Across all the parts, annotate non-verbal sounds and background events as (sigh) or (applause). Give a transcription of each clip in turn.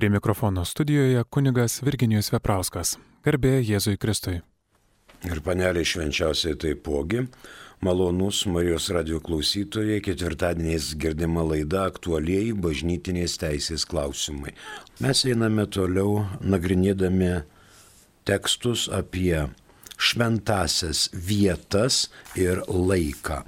Prie mikrofono studijoje kunigas Virginijus Veprauskas. Garbė Jėzui Kristui. Ir panelė švenčiausiai taipogi. Malonus Marijos radio klausytojai, ketvirtadieniais girdima laida aktualiai bažnytinės teisės klausimai. Mes einame toliau nagrinėdami tekstus apie šventasias vietas ir laiką.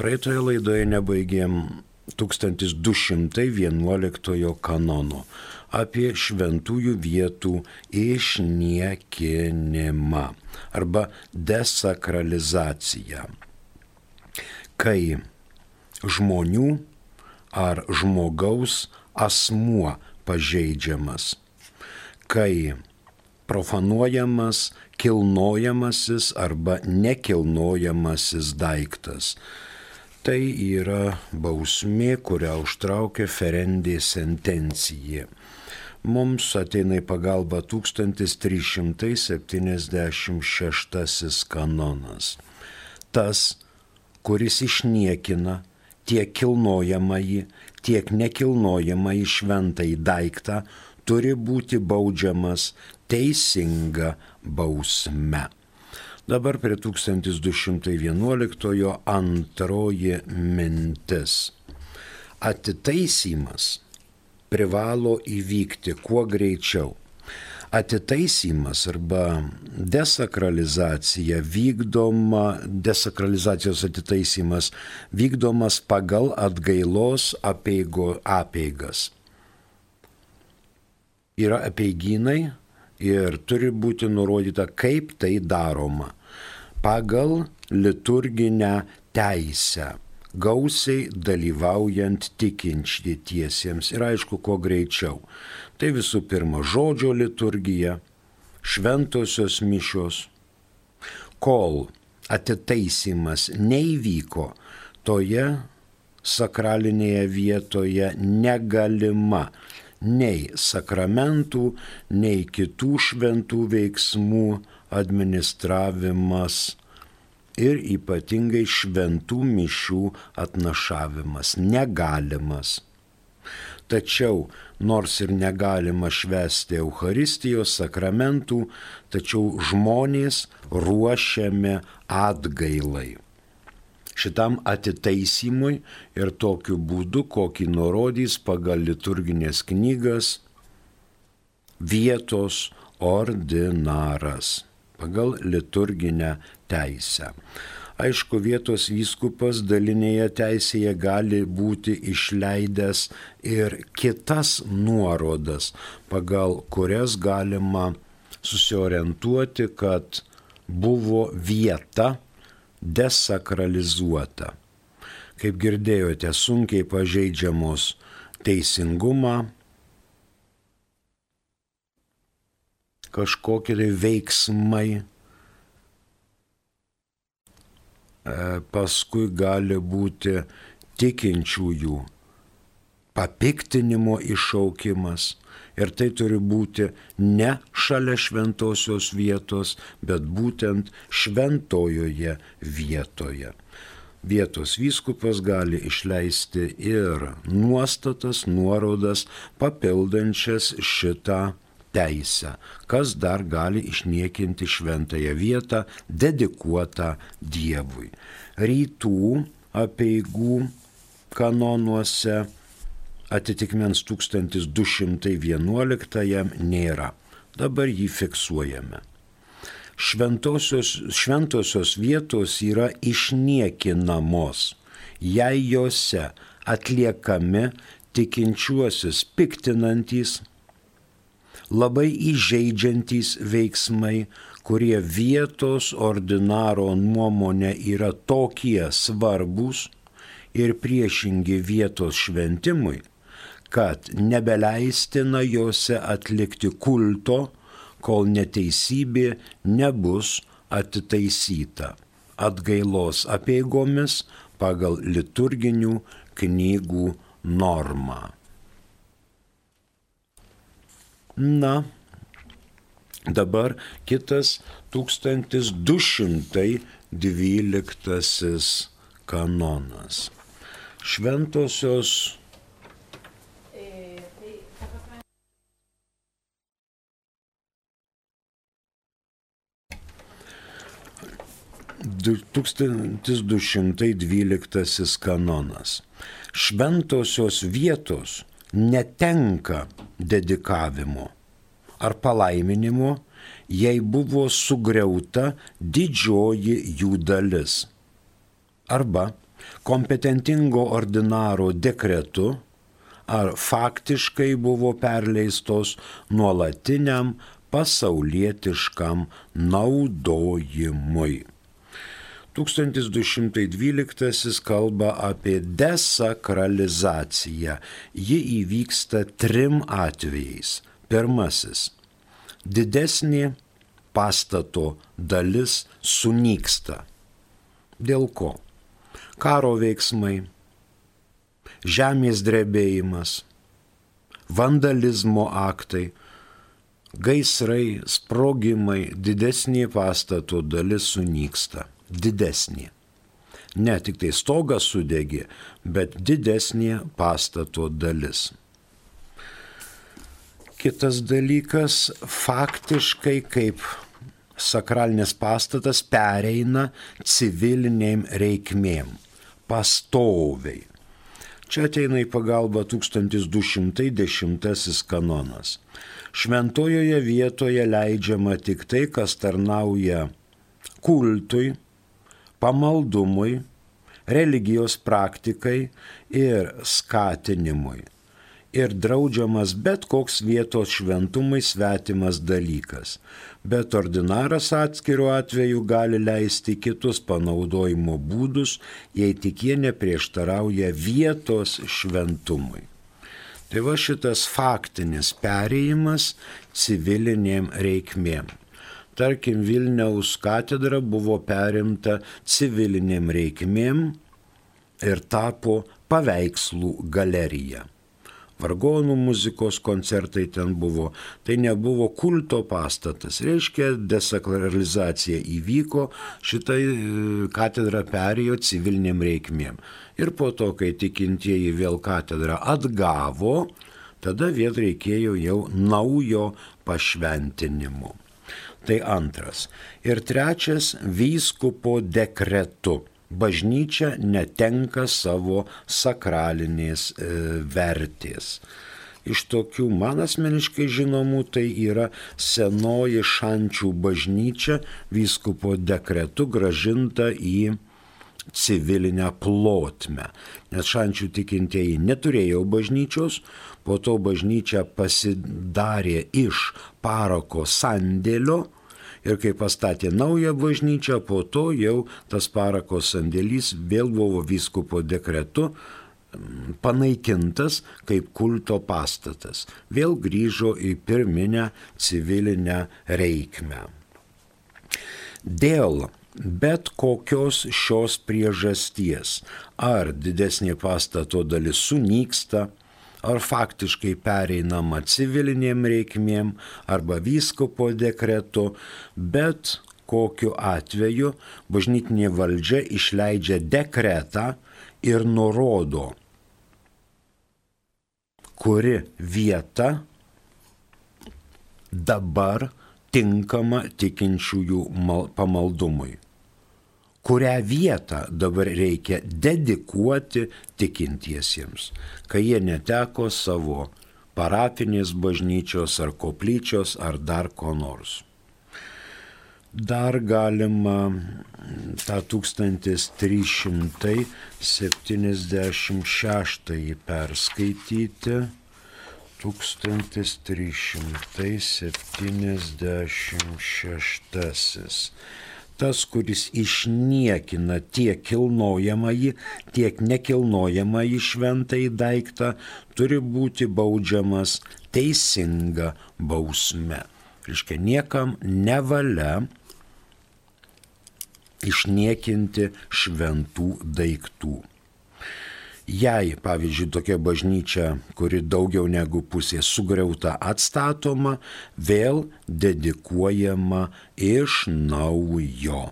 Praeitoje laidoje nebaigėm 1211 kanono apie šventųjų vietų išniekinimą arba desakralizaciją. Kai žmonių ar žmogaus asmuo pažeidžiamas, kai profanuojamas kilnojamasis arba nekilnojamasis daiktas, Tai yra bausmė, kurią užtraukė Ferendė sentencija. Mums ateina į pagalbą 1376 kanonas. Tas, kuris išniekina tiek kilnojamąjį, tiek nekilnojamąjį šventąjį daiktą, turi būti baudžiamas teisinga bausme. Dabar prie 1211 antroji mintis. Atitaisymas privalo įvykti kuo greičiau. Atitaisymas arba desakralizacija vykdoma, desakralizacijos atitaisymas vykdomas pagal atgailos apeigo, apeigas. Yra apeigynai ir turi būti nurodyta, kaip tai daroma pagal liturginę teisę, gausiai dalyvaujant tikinčiesiems ir aišku, kuo greičiau. Tai visų pirma žodžio liturgija, šventosios mišios. Kol atitaisimas neįvyko, toje sakralinėje vietoje negalima nei sakramentų, nei kitų šventų veiksmų administravimas ir ypatingai šventų mišių atnašavimas negalimas. Tačiau nors ir negalima švesti Euharistijos sakramentų, tačiau žmonės ruošiami atgailai. Šitam atitaisymui ir tokiu būdu, kokį nurodys pagal liturginės knygas vietos ordinaras pagal liturginę teisę. Aišku, vietos vyskupas dalinėje teisėje gali būti išleidęs ir kitas nuorodas, pagal kurias galima susiorientuoti, kad buvo vieta desakralizuota. Kaip girdėjote, sunkiai pažeidžiamos teisingumą, kažkokie tai veiksmai. E, paskui gali būti tikinčiųjų papiktinimo iššaukimas. Ir tai turi būti ne šalia šventosios vietos, bet būtent šventojoje vietoje. Vietos vyskupas gali išleisti ir nuostatas, nuorodas, papildančias šitą teisę, kas dar gali išniekinti šventąją vietą dedikuotą Dievui. Rytų apieigų kanonuose atitikmens 1211 nėra. Dabar jį fiksuojame. Šventosios, šventosios vietos yra išniekinamos, jei juose atliekami tikinčiuosius piktinantys labai įžeidžiantys veiksmai, kurie vietos ordinaro nuomonė yra tokie svarbus ir priešingi vietos šventimui, kad nebeleistina juose atlikti kulto, kol neteisybė nebus atitaisyta atgailos apieigomis pagal liturginių knygų normą. Na, dabar kitas 1212 kanonas. Šventosios Du, 1212 kanonas. Šventosios vietos netenka dedikavimo ar palaiminimo, jei buvo sugriauta didžioji jų dalis. Arba kompetentingo ordinaro dekretu ar faktiškai buvo perleistos nuolatiniam pasaulietiškam naudojimui. 1212 kalba apie desakralizaciją. Ji įvyksta trim atvejais. Pirmasis - didesnė pastato dalis sunyksta. Dėl ko? Karo veiksmai, žemės drebėjimas, vandalizmo aktai, gaisrai, sprogimai, didesnė pastato dalis sunyksta didesnė. Ne tik tai stogas sudegė, bet didesnė pastato dalis. Kitas dalykas, faktiškai kaip sakralinės pastatas pereina civiliniam reikmėm, pastoviai. Čia ateina į pagalbą 1210 kanonas. Šventojoje vietoje leidžiama tik tai, kas tarnauja kultui, pamaldumui, religijos praktikai ir skatinimui. Ir draudžiamas bet koks vietos šventumai svetimas dalykas. Bet ordinaras atskiru atveju gali leisti kitus panaudojimo būdus, jei tik jie neprieštarauja vietos šventumui. Tai va šitas faktinis perėjimas civilinėm reikmėm. Tarkim, Vilniaus katedra buvo perimta civilinėm reikmėm ir tapo paveikslų galerija. Vargonų muzikos koncertai ten buvo, tai nebuvo kulto pastatas, reiškia desakralizacija įvyko, šitą e, katedrą perėjo civiliniam reikmėm. Ir po to, kai tikintieji vėl katedrą atgavo, tada vėl reikėjo jau naujo pašventinimo. Tai antras. Ir trečias - vyskupo dekretu. Bažnyčia netenka savo sakralinės e, vertės. Iš tokių man asmeniškai žinomų tai yra senoji šančių bažnyčia vyskupo dekretu gražinta į civilinę plotmę. Nes šančių tikintieji neturėjo bažnyčios, po to bažnyčia pasidarė iš parako sandėlio ir kai pastatė naują bažnyčią, po to jau tas parako sandėlys vėl buvo vyskupo dekretu mm, panaikintas kaip kulto pastatas. Vėl grįžo į pirminę civilinę reikmę. Dėl bet kokios šios priežasties, ar didesnė pastato dalis sunyksta, ar faktiškai pereinama civilinėm reikmėm arba vyskopo dekretu, bet kokiu atveju bažnytinė valdžia išleidžia dekretą ir nurodo, kuri vieta dabar tinkama tikinčiųjų pamaldumui kurią vietą dabar reikia dedikuoti tikintiesiems, kai jie neteko savo parapinės bažnyčios ar koplyčios ar dar ko nors. Dar galima tą 1376 perskaityti. 1376 tas, kuris išniekina tiek kilnojamąjį, tiek nekilnojamąjį šventąjį daiktą, turi būti baudžiamas teisinga bausme. Reiškia, niekam nevalia išniekinti šventų daiktų. Jei, pavyzdžiui, tokia bažnyčia, kuri daugiau negu pusė sugriauta, atstatoma, vėl dedikuojama iš naujo.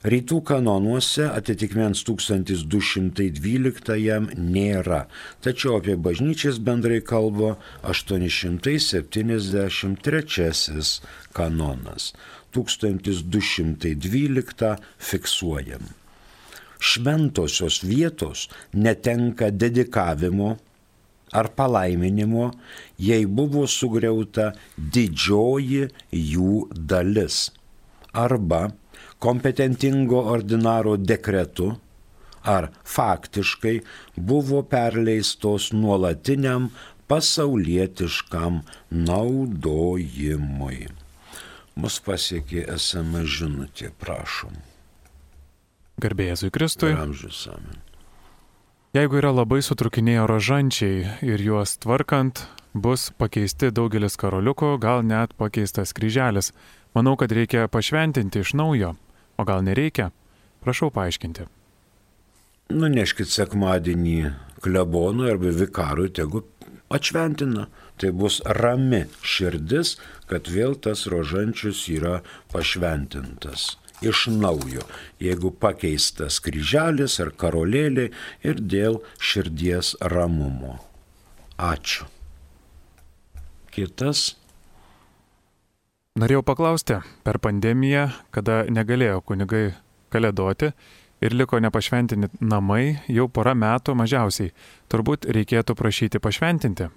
Rytų kanonuose atitikmens 1212 nėra, tačiau apie bažnyčias bendrai kalba 873 kanonas. 1212 fiksuojam. Šventosios vietos netenka dedikavimo ar palaiminimo, jei buvo sugriauta didžioji jų dalis arba kompetentingo ordinaro dekretu ar faktiškai buvo perleistos nuolatiniam pasaulietiškam naudojimui. Mus pasiekė esame žinutė, prašom. Garbėjai Kristui. Amžius. Jeigu yra labai sutrukinėję rožančiai ir juos tvarkant, bus pakeisti daugelis karoliukų, gal net pakeistas kryželis. Manau, kad reikia pašventinti iš naujo. O gal nereikia? Prašau paaiškinti. Nuneškit sekmadienį klebonui arba vikarui, tegu atšventina. Tai bus rami širdis, kad vėl tas rožančius yra pašventintas. Iš naujo, jeigu pakeistas kryželis ar karolėlė ir dėl širdies ramumo. Ačiū. Kitas Norėjau paklausti, per pandemiją, kada negalėjo kunigai kalėdoti ir liko nepašventinti namai jau porą metų mažiausiai, turbūt reikėtų prašyti pašventinti.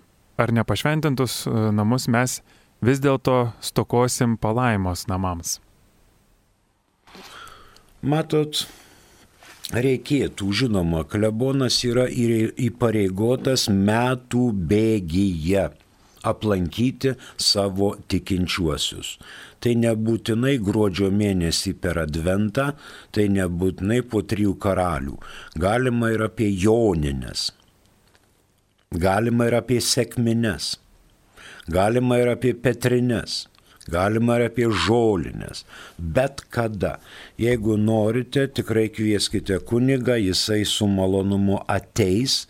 Ar nepašventintus e, namus mes vis dėlto stokosim palaimos namams? Matot, reikėtų, žinoma, klebonas yra įpareigotas metų bėgyje aplankyti savo tikinčiuosius. Tai nebūtinai gruodžio mėnesį per adventą, tai nebūtinai po trijų karalių. Galima ir apie joninės, galima ir apie sėkmines, galima ir apie petrines. Galima ir apie žolinės. Bet kada, jeigu norite, tikrai kvieskite kunigą, jisai su malonumu ateis,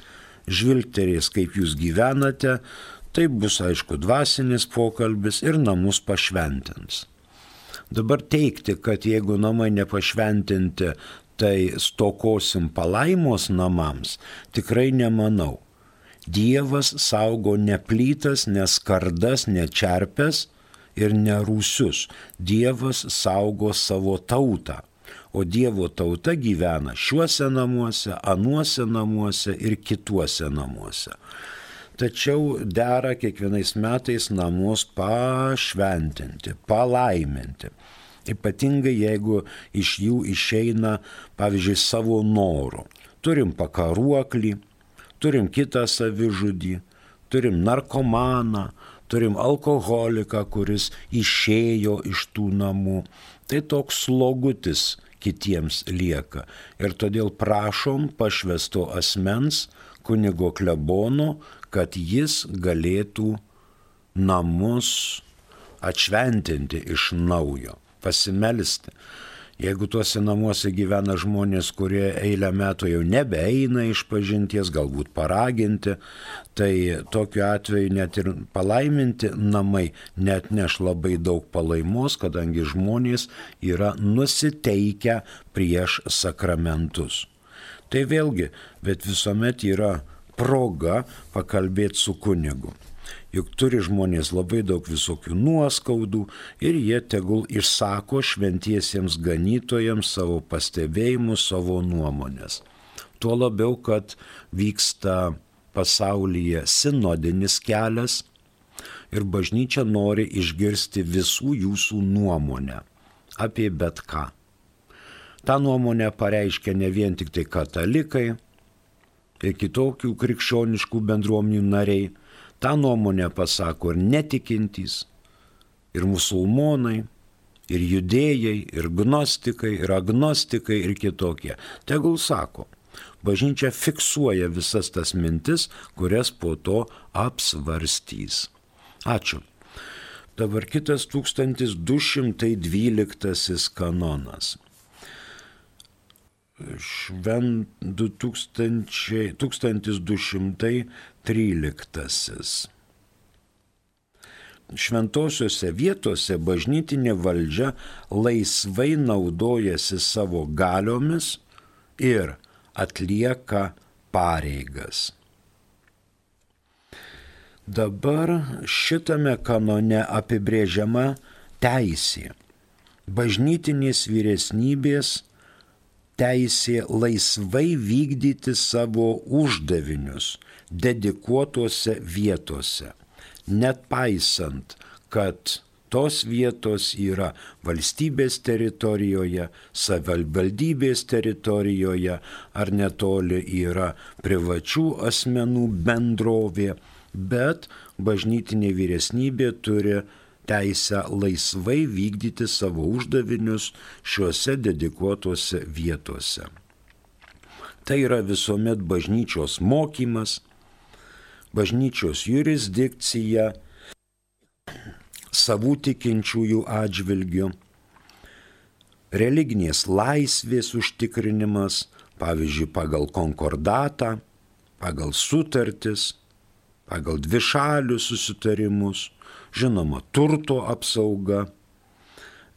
žvilgterės, kaip jūs gyvenate, Tai bus aišku dvasinis pokalbis ir namus pašventins. Dabar teikti, kad jeigu namai nepašventinti, tai stokosim palaimos namams, tikrai nemanau. Dievas saugo ne plytas, ne skardas, ne čerpes ir ne rūsius. Dievas saugo savo tautą. O Dievo tauta gyvena šiuose namuose, anuose namuose ir kituose namuose tačiau dera kiekvienais metais namus pašventinti, palaiminti. Ypatingai jeigu iš jų išeina, pavyzdžiui, savo norų. Turim pakaruoklį, turim kitą savižudį, turim narkomaną, turim alkoholiką, kuris išėjo iš tų namų. Tai toks slogutis kitiems lieka. Ir todėl prašom pašvesto asmens, kunigo klebono, kad jis galėtų namus atšventinti iš naujo, pasimelisti. Jeigu tuose namuose gyvena žmonės, kurie eilę metų jau nebeeina iš pažinties, galbūt paraginti, tai tokiu atveju net ir palaiminti namai net neš labai daug palaimos, kadangi žmonės yra nusiteikę prieš sakramentus. Tai vėlgi, bet visuomet yra proga pakalbėti su kunigu. Juk turi žmonės labai daug visokių nuoskaudų ir jie tegul išsako šventiesiems ganytojams savo pastebėjimus, savo nuomonės. Tuo labiau, kad vyksta pasaulyje sinodinis kelias ir bažnyčia nori išgirsti visų jūsų nuomonę apie bet ką. Ta nuomonė pareiškia ne vien tik tai katalikai, ir kitokių krikščioniškų bendruomenių nariai, tą nuomonę pasako ir netikintys, ir musulmonai, ir judėjai, ir gnostikai, ir agnostikai, ir kitokie. Tegul sako, bažnyčia fiksuoja visas tas mintis, kurias po to apsvarstys. Ačiū. Dabar kitas 1212 kanonas švent 2000, 1213. Šventosiuose vietose bažnytinė valdžia laisvai naudojasi savo galiomis ir atlieka pareigas. Dabar šitame kanone apibrėžiama teisė. bažnytinės vyresnybės teisė laisvai vykdyti savo uždavinius dedikuotose vietose, net paisant, kad tos vietos yra valstybės teritorijoje, savivaldybės teritorijoje ar netoli yra privačių asmenų bendrovė, bet bažnytinė vyresnybė turi teisę laisvai vykdyti savo uždavinius šiuose dedikuotose vietose. Tai yra visuomet bažnyčios mokymas, bažnyčios jurisdikcija, savų tikinčiųjų atžvilgių, religinės laisvės užtikrinimas, pavyzdžiui, pagal konkordatą, pagal sutartis, pagal dvišalius susitarimus, žinoma, turto apsauga,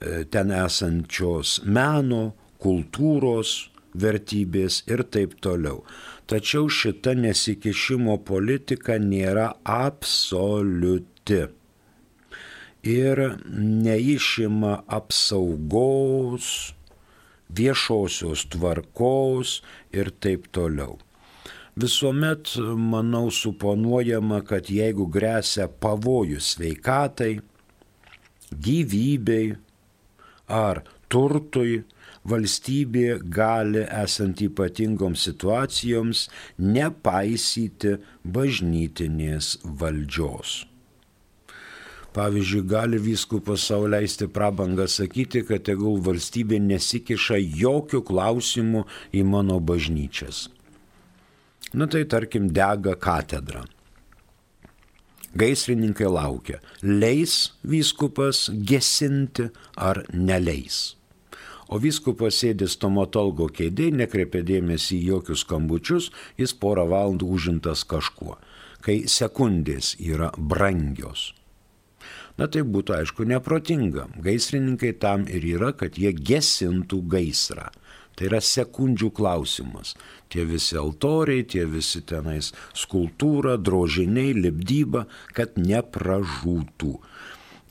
e, ten esančios meno, kultūros vertybės ir taip toliau. Tačiau šita nesikišimo politika nėra absoliuti ir neišima apsaugos, viešosios tvarkos ir taip toliau. Visuomet, manau, suponuojama, kad jeigu grėsia pavojus sveikatai, gyvybei ar turtui, valstybė gali, esant ypatingoms situacijoms, nepaisyti bažnytinės valdžios. Pavyzdžiui, gali vyskupas savo leisti prabangą sakyti, kad tegul valstybė nesikiša jokių klausimų į mano bažnyčias. Nu tai tarkim dega katedra. Gaisrininkai laukia, leis vyskupas gesinti ar neleis. O vyskupas sėdi stomatolgo kėdėje, nekreipia dėmesį į jokius skambučius, jis porą valandų užimtas kažkuo, kai sekundės yra brangios. Na tai būtų aišku neprotinga. Gaisrininkai tam ir yra, kad jie gesintų gaisrą. Tai yra sekundžių klausimas. Tie visi altoriai, tie visi tenais skultūra, drožiniai, libdyba, kad nepražūtų.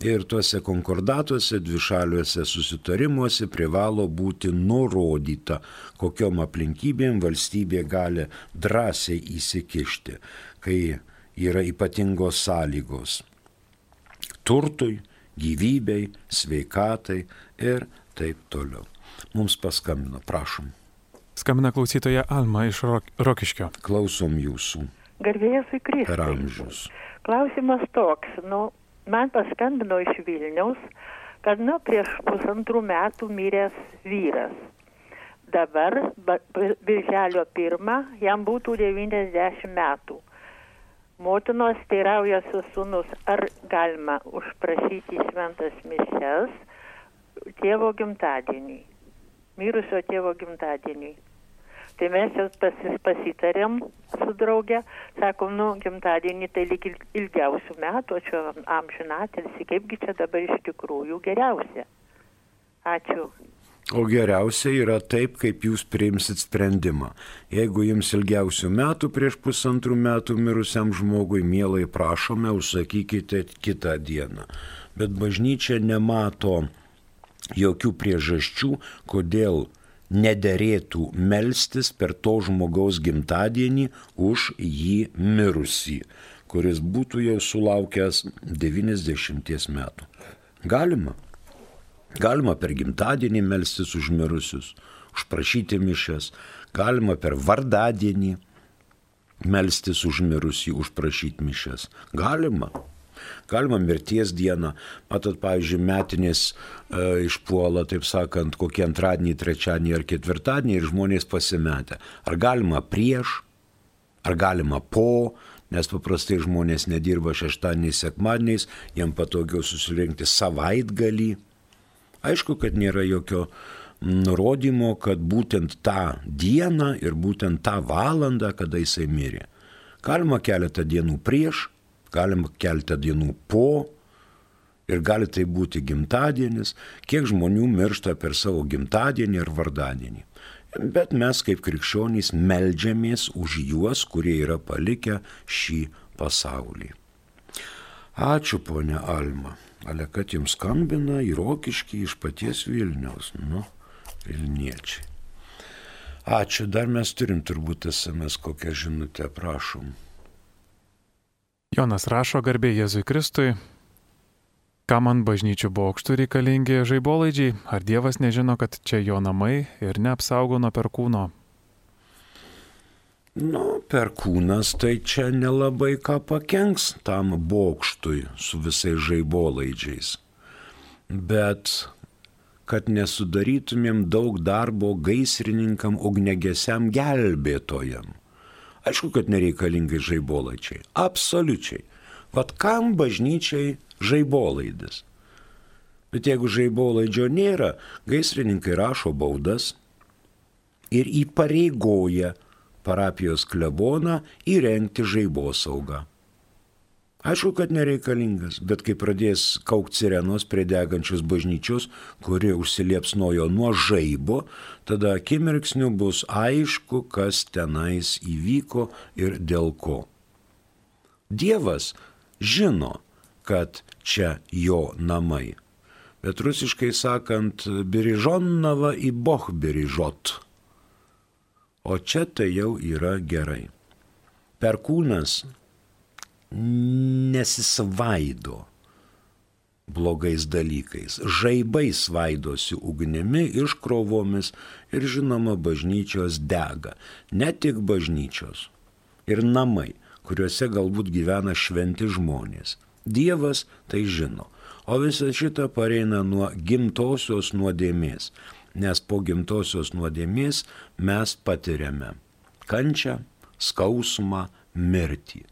Ir tuose konkordatuose, dvišaliuose susitarimuose privalo būti nurodyta, kokiom aplinkybėm valstybė gali drąsiai įsikišti, kai yra ypatingos sąlygos turtui, gyvybei, sveikatai ir taip toliau mums paskambino. Prašom. Skambina klausytoja Alma iš Rokiškio. Klausom jūsų. Garbėjusui Kristui. Per amžius. Klausimas toks, nu, man paskambino iš Vilniaus, kad, nu, prieš pusantrų metų miręs vyras. Dabar, birželio pirmą, jam būtų 90 metų. Motinos teiraujasi sunus, ar galima užprašyti šventas mišes tėvo gimtadienį mirusio tėvo gimtadieniui. Tai mes jau pasis, pasitarėm su drauge, sakom, nu, gimtadienį tai lyg ilgiausių metų, o čia amžinatelsi, kaipgi čia dabar iš tikrųjų geriausia. Ačiū. O geriausia yra taip, kaip jūs priimsit sprendimą. Jeigu jums ilgiausių metų prieš pusantrų metų mirusiam žmogui, mielai prašome, užsakykite kitą dieną. Bet bažnyčia nemato jokių priežasčių, kodėl nederėtų melstis per to žmogaus gimtadienį už jį mirusį, kuris būtų jau sulaukęs 90 metų. Galima. Galima per gimtadienį melstis už mirusius, užprašyti mišes, galima per vardadienį melstis už mirusį, užprašyti mišes. Galima. Galima mirties dieną, matot, pavyzdžiui, metinės e, išpuola, taip sakant, kokie antradienį, trečiadienį ar ketvirtadienį ir žmonės pasimetę. Ar galima prieš, ar galima po, nes paprastai žmonės nedirba šeštadieniais, sekmadieniais, jiem patogiau susirinkti savaitgalį. Aišku, kad nėra jokio nurodymo, kad būtent tą dieną ir būtent tą valandą, kada jisai mirė. Galima keletą dienų prieš, galima keltą dienų po ir gali tai būti gimtadienis, kiek žmonių miršta per savo gimtadienį ar vardadienį. Bet mes kaip krikščionys melžiamės už juos, kurie yra palikę šį pasaulį. Ačiū, ponia Alma. Ale kad jums skambina įrokiški iš paties Vilniaus, nu, Vilniečiai. Ačiū, dar mes turim turbūt SMS kokią žinutę, prašom. Jonas rašo garbė Jėzui Kristui. Kam ant bažnyčių bokštų reikalingi žaibolaidžiai? Ar Dievas nežino, kad čia jo namai ir neapsaugo nuo perkūno? Nu, perkūnas tai čia nelabai ką pakenks tam bokštui su visais žaibolaidžiais. Bet kad nesudarytumėm daug darbo gaisrininkam, ugnegesiam gelbėtojam. Aišku, kad nereikalingai žaibolaidžiai. Absoliučiai. Vat kam bažnyčiai žaibolaidis? Bet jeigu žaibolaidžio nėra, gaisrininkai rašo baudas ir įpareigoja parapijos kleboną įrengti žaibosaugą. Aišku, kad nereikalingas, bet kai pradės kaukti sirenos prie degančios bažnyčios, kuri užsiliepsnojo nuo žaibo, tada akimirksniu bus aišku, kas tenais įvyko ir dėl ko. Dievas žino, kad čia jo namai. Bet rusiškai sakant, birižonnava į boh birižot. O čia tai jau yra gerai. Perkūnas nesisvaido blogais dalykais. Žaibai svaidosi ugnimi, iškrovomis ir žinoma bažnyčios dega. Ne tik bažnyčios. Ir namai, kuriuose galbūt gyvena šventi žmonės. Dievas tai žino. O visa šita pareina nuo gimtosios nuodėmės nes po gimtosios nuodėmės mes patiriame kančią, skausmą, mirtį.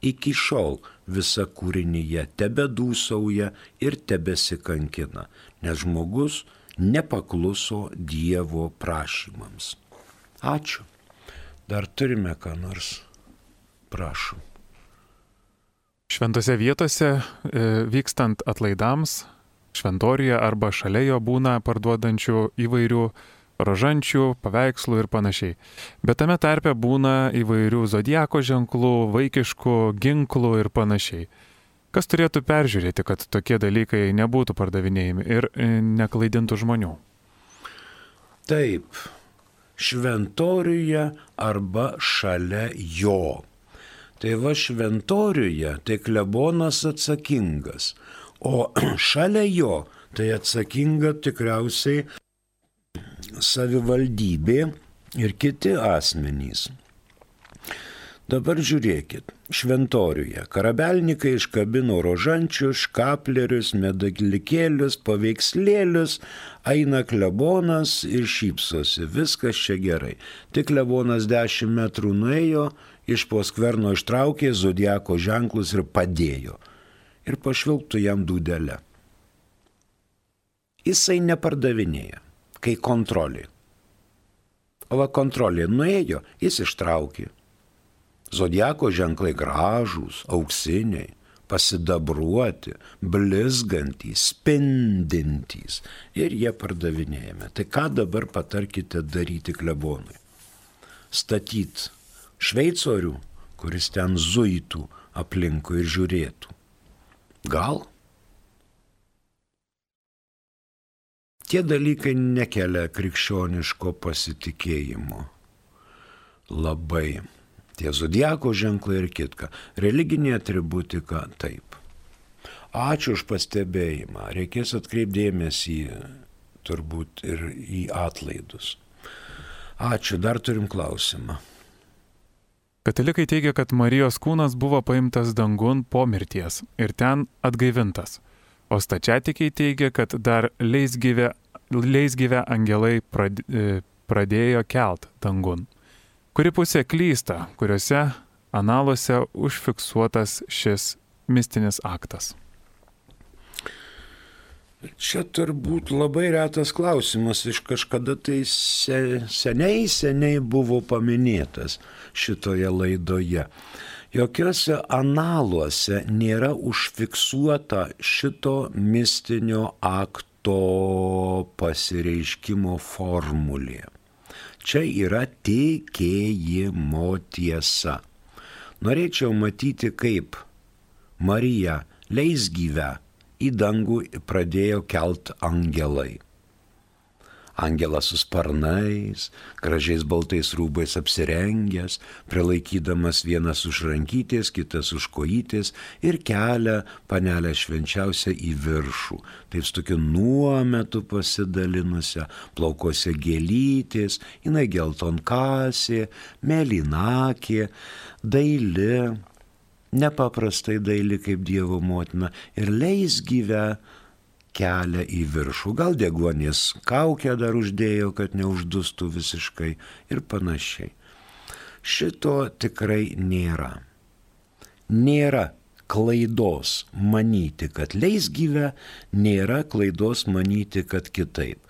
Iki šiol visa kūrinyje tebe dūsauja ir tebesikankina, nes žmogus nepakluso Dievo prašymams. Ačiū. Dar turime ką nors. Prašom. Šventose vietose e, vykstant atlaidams šventoriuje arba šalia jo būna parduodančių įvairių rožančių, paveikslų ir panašiai. Bet tame tarpe būna įvairių zodieko ženklų, vaikiškų ginklų ir panašiai. Kas turėtų peržiūrėti, kad tokie dalykai nebūtų pardavinėjami ir e, neklaidintų žmonių? Taip, šventoriuje arba šalia jo. Tai va šventoriuje, tai klebonas atsakingas, O (clears throat) šalia jo tai atsakinga tikriausiai savivaldybė ir kiti asmenys. Dabar žiūrėkit, šventoriuje karabelnikai iškabino rožančius, škaplerius, medalikėlius, paveikslėlius, eina klebonas ir šypsosi, viskas čia gerai. Tik klebonas dešimt metrų nuėjo, iš po skverno ištraukė zodieko ženklus ir padėjo ir pašvilptų jam dūdelę. Jisai nepardavinėja, kai kontrolė. O va kontrolė nuėjo, jis ištraukė. Zodiako ženklai gražūs, auksiniai, pasidabruoti, blizgantys, spindintys ir jie pardavinėjami. Tai ką dabar patarkite daryti klebonui? Statyt šveicorių, kuris ten zuitų aplinkui ir žiūrėtų. Gal? Tie dalykai nekelia krikščioniško pasitikėjimo. Labai. Tie zodieko ženklai ir kitka. Religinė atributika taip. Ačiū už pastebėjimą. Reikės atkreipdėmėsi turbūt ir į atlaidus. Ačiū, dar turim klausimą. Katalikai teigia, kad Marijos kūnas buvo paimtas dangun po mirties ir ten atgaivintas, o stačiatikiai teigia, kad dar leisgyvę, leisgyvę angelai e, pradėjo kelt dangun. Kuri pusė klysta, kuriuose analuose užfiksuotas šis mistinis aktas? Čia turbūt labai retas klausimas, iš kažkada tai se, seniai, seniai buvo paminėtas šitoje laidoje. Jokiuose analuose nėra užfiksuota šito mistinio akto pasireiškimo formulė. Čia yra tikėjimo tiesa. Norėčiau matyti, kaip Marija leis gyvę į dangų pradėjo kelt angelai angelas su sparnais, gražiais baltais rūbais apsirengęs, prilaikydamas vienas už rankytės, kitas už kojytės ir kelia panelę švenčiausią į viršų. Taip su tokiu nuometu pasidalinusią, plaukose gėlytės, jinai geltonkasė, melinakė, daili, nepaprastai daili kaip Dievo motina ir leis gyvę kelią į viršų. Gal deguonies kaukę dar uždėjo, kad neuždustų visiškai ir panašiai. Šito tikrai nėra. Nėra klaidos manyti, kad leis gyvę, nėra klaidos manyti, kad kitaip.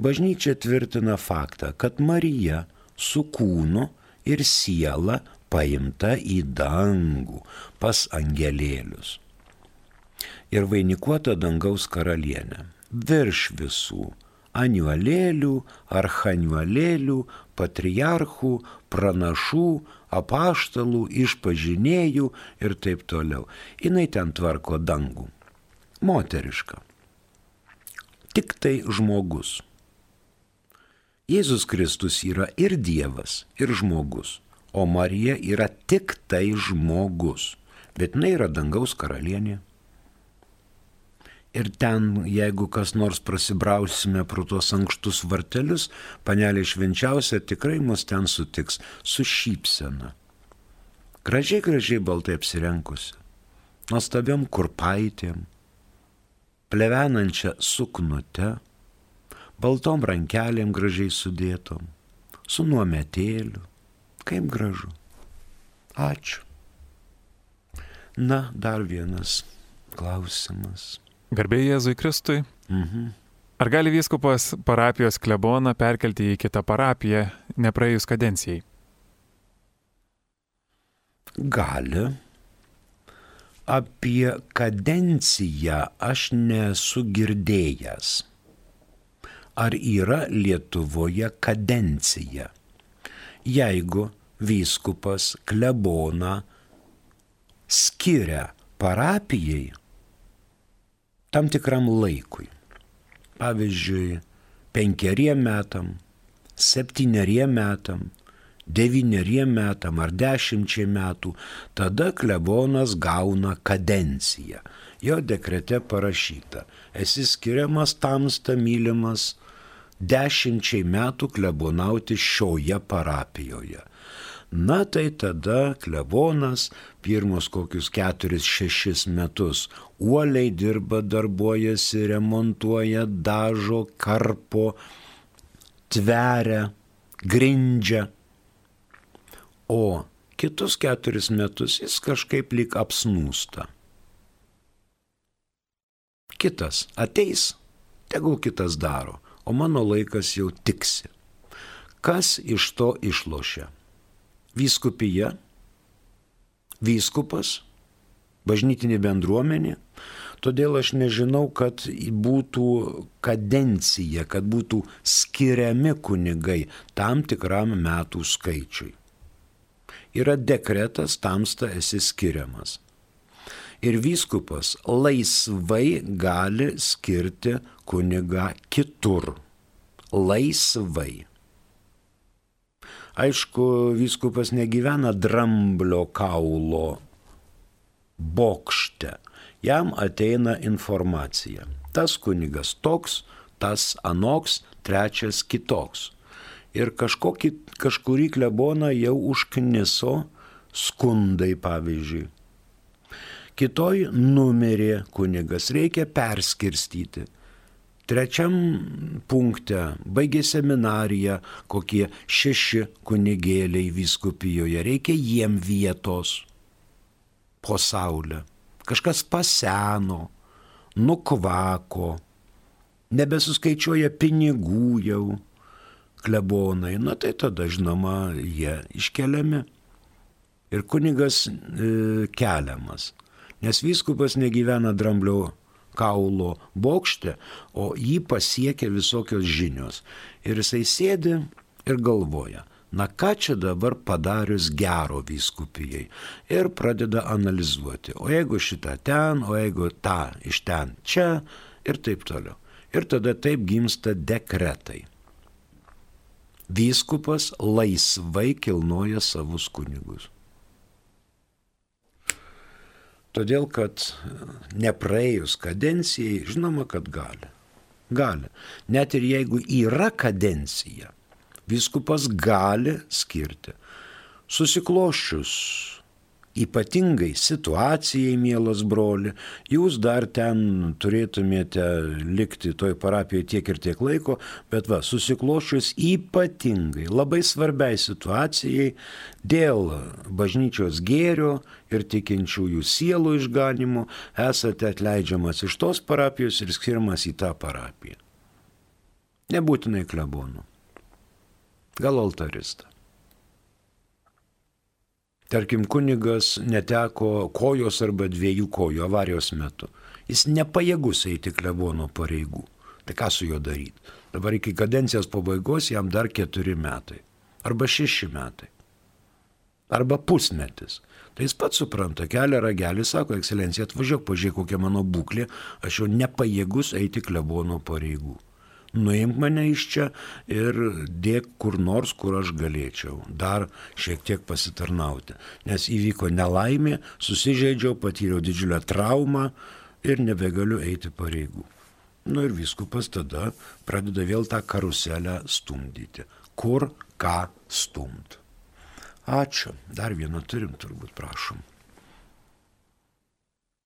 Bažnyčia tvirtina faktą, kad Marija su kūnu ir siela paimta į dangų pas angelėlius ir vainikuota dangaus karalienė. Virš visų aniualėlių, archaniualėlių, patriarchų, pranašų, apaštalų, išpažinėjų ir taip toliau. Jis ten tvarko dangų. Moteriška. Tik tai žmogus. Jėzus Kristus yra ir Dievas, ir žmogus, o Marija yra tik tai žmogus, bet jinai yra dangaus karalienė. Ir ten, jeigu kas nors prasibrausime pro tuos ankštus vartelius, panelė švenčiausia tikrai mus ten sutiks su šypsena. Gražiai, gražiai baltai apsirenkusi, nuostabiam kurpaitėm, plevenančia suknute, baltom rankelėm gražiai sudėtom, su nuometėliu. Kaip gražu. Ačiū. Na, dar vienas klausimas. Garbėjai Jėzui Kristui. Mhm. Ar gali vyskupas parapijos kleboną perkelti į kitą parapiją, nepraėjus kadencijai? Gali. Apie kadenciją aš nesu girdėjęs. Ar yra Lietuvoje kadencija? Jeigu vyskupas kleboną skiria parapijai, tam tikram laikui. Pavyzdžiui, penkeriem metam, septyneriem metam, devyneriem metam ar dešimčiai metų, tada klebonas gauna kadenciją. Jo dekrete parašyta, esi skiriamas tamsta mylimas dešimčiai metų klebonauti šioje parapijoje. Na tai tada klebonas pirmus kokius keturis šešis metus uoliai dirba, darbuojasi, remontuoja, dažo, karpo, tveria, grindžia. O kitus keturis metus jis kažkaip lik apsnūsta. Kitas ateis, tegul kitas daro, o mano laikas jau tiksi. Kas iš to išlošia? Vyskupija, vyskupas, bažnytinė bendruomenė. Todėl aš nežinau, kad būtų kadencija, kad būtų skiriami kunigai tam tikram metų skaičiui. Yra dekretas, tamsta esi skiriamas. Ir vyskupas laisvai gali skirti kunigą kitur. Laisvai. Aišku, vyskupas negyvena dramblio kaulo bokšte. Jam ateina informacija. Tas kunigas toks, tas anoks, trečias kitoks. Ir kažkokį, kažkurį kleboną jau užkniso skundai, pavyzdžiui. Kitoj numerė kunigas reikia perskirstyti Trečiam punkte baigė seminariją kokie šeši kunigėliai vyskupijoje, reikia jiem vietos po saulę. Kažkas paseno, nukvako, nebesuskaičiuoja pinigų jau klebonai, na tai tada žinoma jie iškeliami. Ir kunigas e, keliamas, nes vyskupas negyvena dramblio kaulo bokšte, o jį pasiekia visokios žinios. Ir jisai sėdi ir galvoja, na ką čia dabar padarius gero vyskupijai. Ir pradeda analizuoti, o jeigu šitą ten, o jeigu tą iš ten čia ir taip toliau. Ir tada taip gimsta dekretai. Vyskupas laisvai kilnoja savus kunigus. Todėl, kad nepraėjus kadencijai, žinoma, kad gali. Gali. Net ir jeigu yra kadencija, Viskupas gali skirti. Susikloščius ypatingai situacijai, mielas broli, jūs dar ten turėtumėte likti toj parapijoje tiek ir tiek laiko, bet va, susiklošius ypatingai labai svarbiai situacijai dėl bažnyčios gėrio ir tikinčiųjų sielų išganimo esate atleidžiamas iš tos parapijos ir skiriamas į tą parapiją. Nebūtinai klebonų gal altaristą. Tarkim, kunigas neteko kojos arba dviejų kojų avarijos metu. Jis nepajėgus eiti klebono pareigų. Tai ką su juo daryti? Dabar iki kadencijos pabaigos jam dar keturi metai. Arba šeši metai. Arba pusmetis. Tai jis pats supranta, kelia ragelį, sako, ekscelencija, atvažiuok, pažiūrėk, kokia mano būklė, aš jau nepajėgus eiti klebono pareigų nuimk mane iš čia ir dėk kur nors, kur aš galėčiau dar šiek tiek pasitarnauti. Nes įvyko nelaimė, susižeidžiau, patyriau didžiulę traumą ir nebegaliu eiti pareigų. Nu ir viskupas tada pradeda vėl tą karuselę stumdyti. Kur ką stumt. Ačiū. Dar vieną turim turbūt, prašom.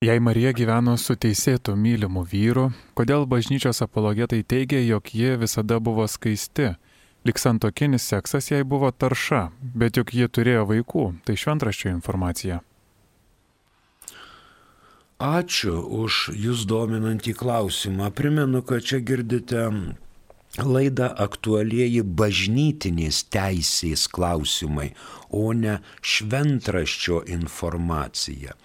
Jei Marija gyveno su teisėtu mylimu vyru, kodėl bažnyčios apologetai teigia, jog ji visada buvo skaisti? Lik santokinis seksas jai buvo tarša, bet juk ji turėjo vaikų, tai šventraščio informacija. Ačiū už jūs dominantį klausimą. Primenu, kad čia girdite laidą aktualieji bažnytinės teisės klausimai, o ne šventraščio informacija.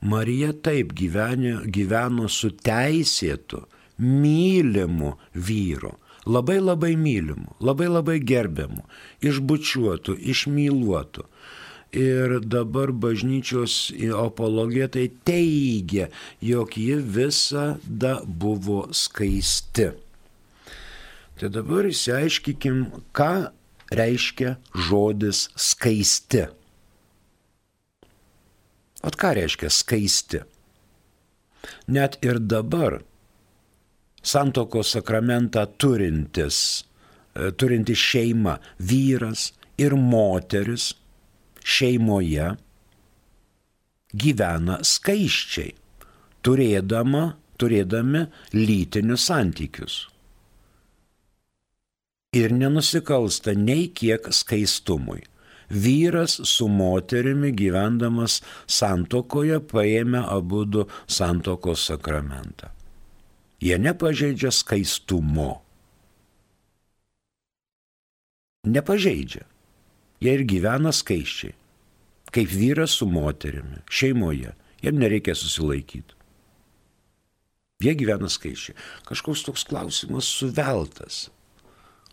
Marija taip gyvenė, gyveno su teisėtu, mylimu vyru, labai labai mylimu, labai labai gerbiamu, išbučiuotu, išmyluotu. Ir dabar bažnyčios apologetai teigia, jog ji visada buvo skaisti. Tai dabar įsiaiškikim, ką reiškia žodis skaisti. At ką reiškia skaisti? Net ir dabar santokos sakramentą turintis, e, turinti šeima, vyras ir moteris šeimoje gyvena skaiščiai, turėdama, turėdami lytinius santykius. Ir nenusikalsta nei kiek skaistumui vyras su moterimi gyvendamas santokoje paėmė abu du santokos sakramentą. Jie nepažeidžia skaistumo. Nepažeidžia. Jie ir gyvena skaiščiai. Kaip vyras su moterimi, šeimoje. Jiem nereikia susilaikyti. Jie gyvena skaičiai. Kažkoks toks klausimas suveltas.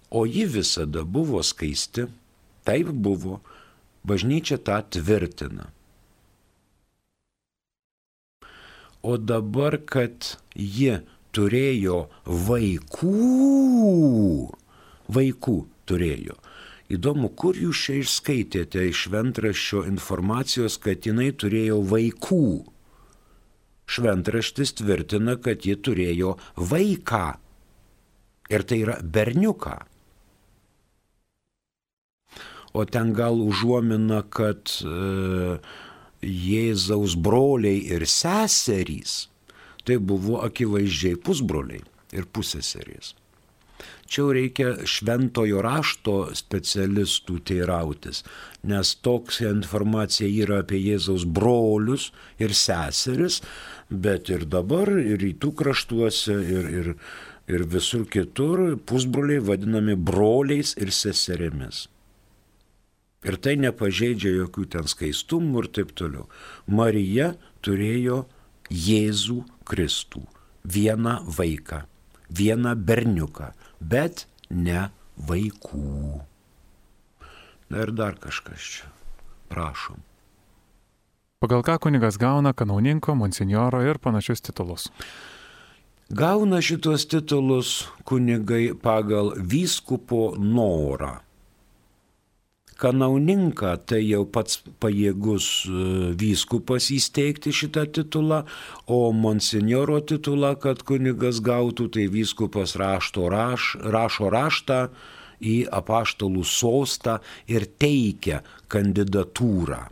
O ji visada buvo skaisti, Taip buvo, bažnyčia tą tvirtina. O dabar, kad ji turėjo vaikų, vaikų turėjo. Įdomu, kur jūs čia išskaitėte iš šventraščio informacijos, kad jinai turėjo vaikų. Šventraštis tvirtina, kad ji turėjo vaiką. Ir tai yra berniuką o ten gal užuomina, kad e, Jėzaus broliai ir seserys, tai buvo akivaizdžiai pusbroliai ir pusseserys. Čia reikia šventojo rašto specialistų teirautis, nes toks informacija yra apie Jėzaus brolius ir seseris, bet ir dabar, ir rytų kraštuose, ir, ir, ir visur kitur pusbroliai vadinami broliais ir seserėmis. Ir tai nepažeidžia jokių ten skaistumų ir taip toliau. Marija turėjo Jėzų Kristų, vieną vaiką, vieną berniuką, bet ne vaikų. Na ir dar kažkas čia. Prašom. Pagal ką kunigas gauna kanauninko, monsinjoro ir panašius titulus? Gauna šitos titulus kunigai pagal vyskupo norą. Kanauninką tai jau pats pajėgus e, vyskupas įsteigti šitą titulą, o monsinjoro titulą, kad kunigas gautų, tai vyskupas rašto raš, rašo raštą į apaštalų sostą ir teikia kandidatūrą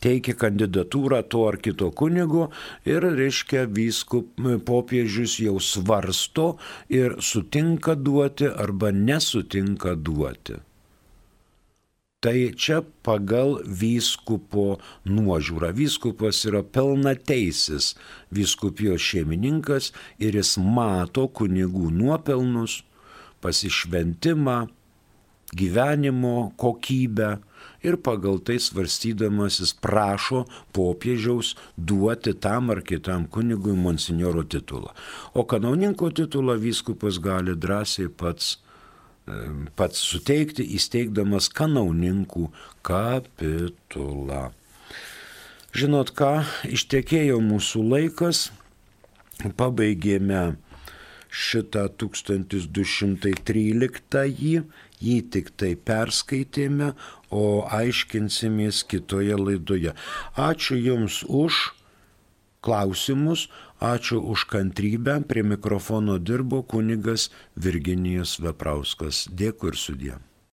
teikia kandidatūrą to ar kito kunigo ir, reiškia, vyskup popiežius jau svarsto ir sutinka duoti arba nesutinka duoti. Tai čia pagal vyskupo nuožiūrą. Vyskupas yra pilnateisis vyskupijos šeimininkas ir jis mato kunigų nuopelnus, pasišventimą, gyvenimo kokybę ir pagal tai svarstydamas jis prašo popiežiaus duoti tam ar kitam kunigui monsinjoro titulą. O kanauninko titulą vyskupas gali drąsiai pats, pats suteikti, įsteigdamas kanauninkų kapitulą. Žinot ką, ištekėjo mūsų laikas, pabaigėme šitą 1213 jį tik tai perskaitėme, o aiškinsimės kitoje laidoje. Ačiū Jums už klausimus, ačiū už kantrybę. Prie mikrofono dirbo kunigas Virginijus Veprauskas. Dėkui ir sudė.